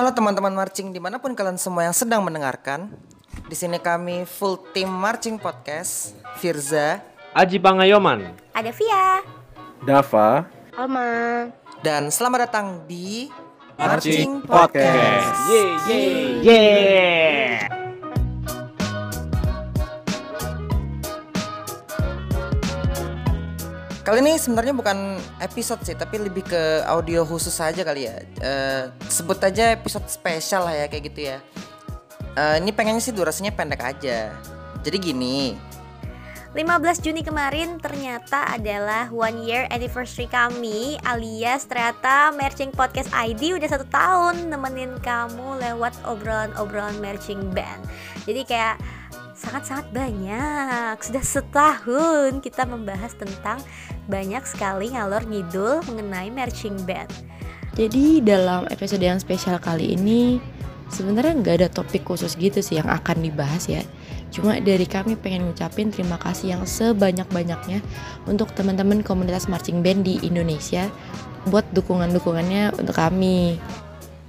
Halo teman-teman marching di mana pun kalian semua yang sedang mendengarkan. Di sini kami full tim marching podcast. Firza Aji Pangayoman. Ada Via. Dava, Alma. dan selamat datang di Marching Podcast. Yeay, yeay, yeay. Kali ini sebenarnya bukan episode sih, tapi lebih ke audio khusus saja kali ya. Eh, sebut aja episode spesial lah ya kayak gitu ya. Eh, ini pengennya sih durasinya pendek aja. Jadi gini, 15 Juni kemarin ternyata adalah one year anniversary kami alias ternyata Marching Podcast ID udah satu tahun nemenin kamu lewat obrolan-obrolan marching band. Jadi kayak sangat-sangat banyak. Sudah setahun kita membahas tentang banyak sekali ngalor ngidul mengenai marching band. Jadi dalam episode yang spesial kali ini sebenarnya nggak ada topik khusus gitu sih yang akan dibahas ya. Cuma dari kami pengen ngucapin terima kasih yang sebanyak-banyaknya untuk teman-teman komunitas marching band di Indonesia buat dukungan-dukungannya untuk kami.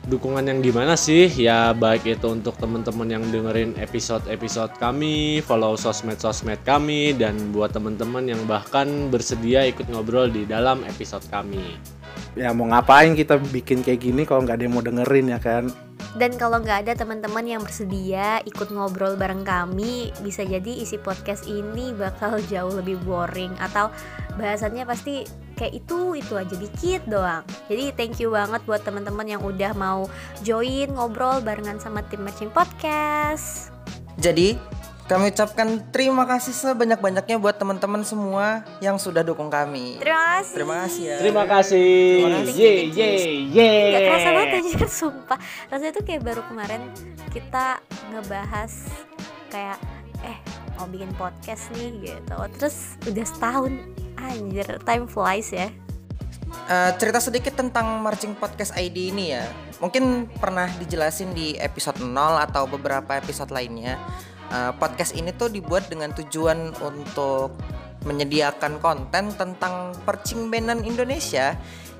Dukungan yang gimana sih? Ya baik itu untuk teman-teman yang dengerin episode-episode kami, follow sosmed-sosmed kami, dan buat teman-teman yang bahkan bersedia ikut ngobrol di dalam episode kami. ya mau ngapain kita bikin kayak gini kalau nggak ada yang mau dengerin ya kan? Dan kalau nggak ada teman-teman yang bersedia ikut ngobrol bareng kami, bisa jadi isi podcast ini bakal jauh lebih boring atau bahasannya pasti kayak itu itu aja dikit doang. Jadi thank you banget buat teman-teman yang udah mau join ngobrol barengan sama tim Matching Podcast. jadi kami ucapkan terima kasih sebanyak-banyaknya buat teman-teman semua yang sudah dukung kami. Terima kasih. Terima kasih ya. Terima kasih. Terima kasih. Yeay, yeay, yeay. Gak kerasa banget aja sumpah Rasanya tuh kayak baru kemarin kita ngebahas kayak eh mau bikin podcast nih gitu Terus udah setahun anjir time flies ya Eh, cerita sedikit tentang Marching Podcast ID ini ya. Mungkin pernah dijelasin di episode 0 atau beberapa episode lainnya. Eh, podcast ini tuh dibuat dengan tujuan untuk menyediakan konten tentang percing bandan Indonesia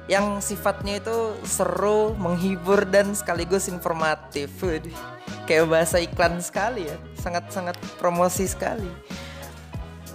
yang sifatnya itu seru, menghibur dan sekaligus informatif. Kayak bahasa iklan sekali ya. Sangat-sangat promosi sekali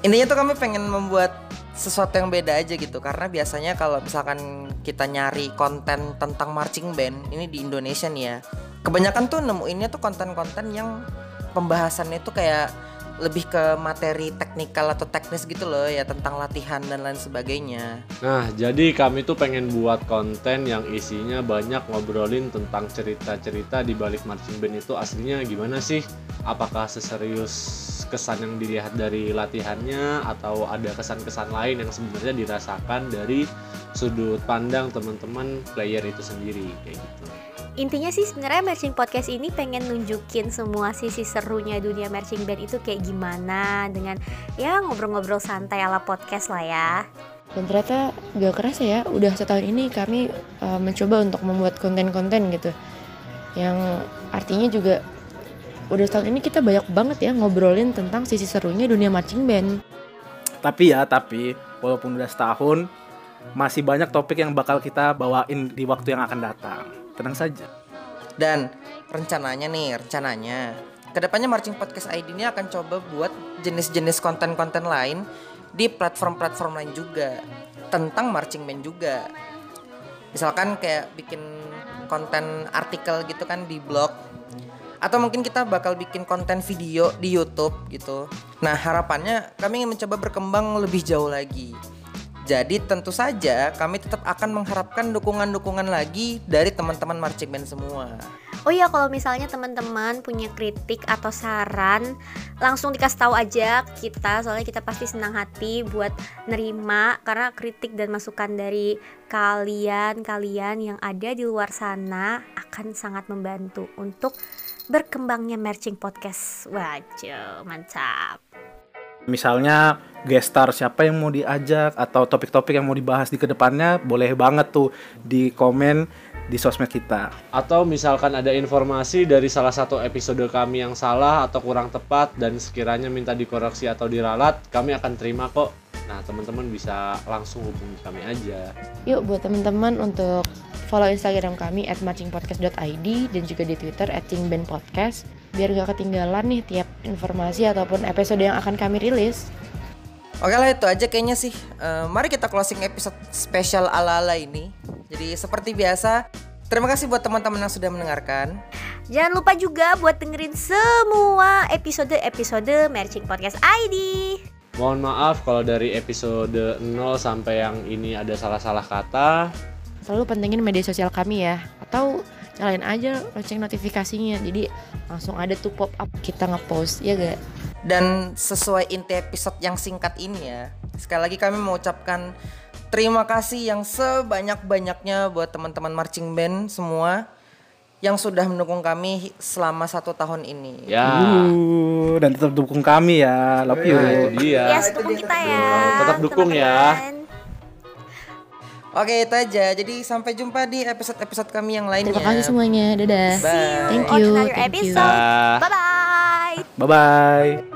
intinya tuh kami pengen membuat sesuatu yang beda aja gitu. Karena biasanya kalau misalkan kita nyari konten tentang marching band ini di Indonesia nih ya kebanyakan tuh nemuinnya tuh konten-konten yang pembahasannya tuh kayak lebih ke materi teknikal atau teknis gitu loh ya tentang latihan dan lain sebagainya. Nah, jadi kami tuh pengen buat konten yang isinya banyak ngobrolin tentang cerita-cerita di balik marching band itu. Aslinya gimana sih? Apakah seserius kesan yang dilihat dari latihannya atau ada kesan-kesan lain yang sebenarnya dirasakan dari sudut pandang teman-teman player itu sendiri kayak gitu. Intinya sih sebenarnya Marching Podcast ini pengen nunjukin semua sisi serunya dunia marching band itu kayak gimana Dengan ya ngobrol-ngobrol santai ala podcast lah ya Dan ternyata gak kerasa ya, udah setahun ini kami uh, mencoba untuk membuat konten-konten gitu Yang artinya juga udah setahun ini kita banyak banget ya ngobrolin tentang sisi serunya dunia marching band Tapi ya, tapi walaupun udah setahun, masih banyak topik yang bakal kita bawain di waktu yang akan datang. Tenang saja. Dan rencananya nih, rencananya ke depannya Marching Podcast ID ini akan coba buat jenis-jenis konten-konten lain di platform-platform lain juga tentang marching band juga. Misalkan kayak bikin konten artikel gitu kan di blog atau mungkin kita bakal bikin konten video di YouTube gitu. Nah, harapannya kami ingin mencoba berkembang lebih jauh lagi. Jadi tentu saja kami tetap akan mengharapkan dukungan-dukungan lagi dari teman-teman marching band semua. Oh iya kalau misalnya teman-teman punya kritik atau saran langsung dikasih tahu aja kita soalnya kita pasti senang hati buat nerima karena kritik dan masukan dari kalian-kalian yang ada di luar sana akan sangat membantu untuk berkembangnya marching podcast. Wajah, mantap. Misalnya guest siapa yang mau diajak atau topik-topik yang mau dibahas di ke depannya boleh banget tuh di komen di sosmed kita. Atau misalkan ada informasi dari salah satu episode kami yang salah atau kurang tepat dan sekiranya minta dikoreksi atau diralat, kami akan terima kok. Nah, teman-teman bisa langsung hubungi kami aja. Yuk buat teman-teman untuk follow Instagram kami at matchingpodcast.id dan juga di Twitter at Podcast biar gak ketinggalan nih tiap informasi ataupun episode yang akan kami rilis. Oke lah itu aja kayaknya sih. Eh, mari kita closing episode spesial ala-ala ini. Jadi seperti biasa, terima kasih buat teman-teman yang sudah mendengarkan. Jangan lupa juga buat dengerin semua episode-episode Merching Podcast ID. Mohon maaf kalau dari episode 0 sampai yang ini ada salah-salah kata. Selalu pentingin media sosial kami ya. Atau nyalain aja lonceng notifikasinya. Jadi langsung ada tuh pop up kita ngepost ya gak Dan sesuai inti episode yang singkat ini ya, sekali lagi kami mengucapkan terima kasih yang sebanyak-banyaknya buat teman-teman marching band semua yang sudah mendukung kami selama satu tahun ini. Ya, Uh, dan tetap dukung kami ya. Love you. nah itu dia. Ya, dukung kita ya. Tetap dukung ya. teman-teman. Oke itu aja. Jadi sampai jumpa di episode-episode kami yang lainnya. terima kasih semuanya dadah Bye. thank On you thank you episode. Dah. Bye-bye. Bye bye.